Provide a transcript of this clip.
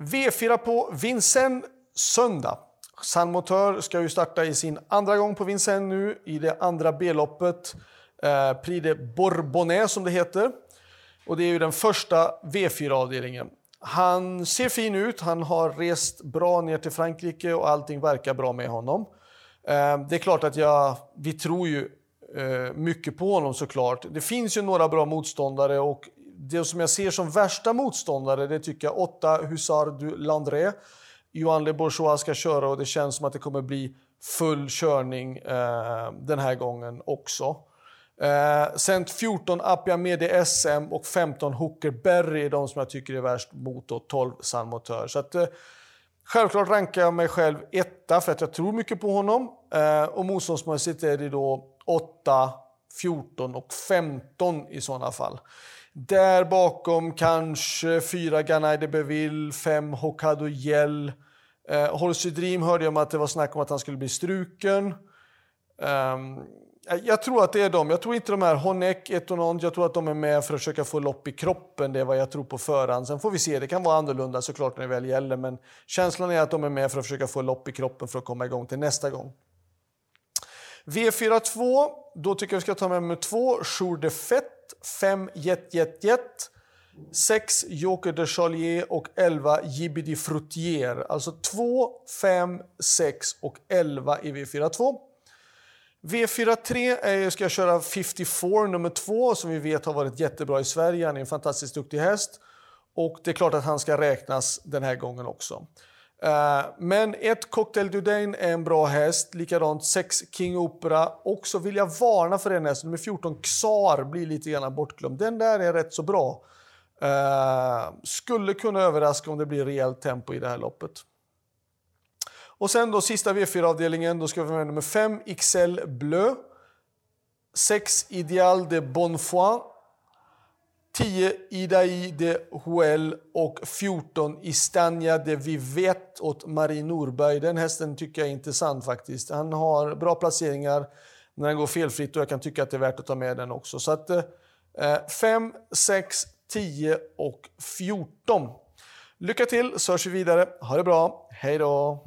V4 på Vincennes söndag. Sandmotör ska ju starta i sin andra gång på Vincennes nu i det andra B-loppet. Eh, Prix de Bourbonnais som det heter. Och det är ju den första V4-avdelningen. Han ser fin ut, han har rest bra ner till Frankrike och allting verkar bra med honom. Eh, det är klart att jag, vi tror ju eh, mycket på honom såklart. Det finns ju några bra motståndare och det som jag ser som värsta motståndare det tycker jag 8 Hussard du Landré. Johan Le Bourgeois ska köra och det känns som att det kommer bli full körning eh, den här gången också. Eh, sen 14 Appia Medi SM och 15 Hooker Berry är de som jag tycker är värst mot 12 San Motör. Så att, eh, självklart rankar jag mig själv etta för att jag tror mycket på honom. Eh, och motståndsmässigt är det då 8, 14 och 15 i sådana fall. Där bakom kanske fyra Ganai de Beville, fem Hokkaido Gel. Eh, Horsey Dream hörde jag om att det var snack om att han skulle bli struken. Um, jag tror att det är de. Jag tror inte de här Honeck, Etonont, jag tror att de är med för att försöka få lopp i kroppen. Det är vad jag tror på förhand. Sen får vi se, det kan vara annorlunda såklart när det väl gäller. Men känslan är att de är med för att försöka få lopp i kroppen för att komma igång till nästa gång. V42, då tycker jag vi ska ta med nummer 2, Jour de Fett, 5 Jet Jet Jet, 6 Joker de Chalier och 11 Jibidi Frutier. Alltså 2, 5, 6 och 11 i V42. V43 är, ska jag köra 54 nummer 2 som vi vet har varit jättebra i Sverige. Han är en fantastiskt duktig häst. Och det är klart att han ska räknas den här gången också. Eh, men ett Cocktail Dudain är en bra häst. Likadant 6 King Opera. Och så vill jag varna för den hästen. Nummer 14 Xar blir lite grann bortglömd. Den där är rätt så bra. Uh, skulle kunna överraska om det blir rejält tempo i det här loppet. Och sen då sista V4-avdelningen, då ska vi med nummer 5 XL Bleu. 6 Ideal de Bonfoy. 10 Idai de Huel och 14 Istania de Vivet åt Marie Norberg. Den hästen tycker jag är intressant faktiskt. Han har bra placeringar när han går felfritt och jag kan tycka att det är värt att ta med den också. Så att 5, 6, 10 och 14. Lycka till så hörs vi vidare. Ha det bra. Hej då!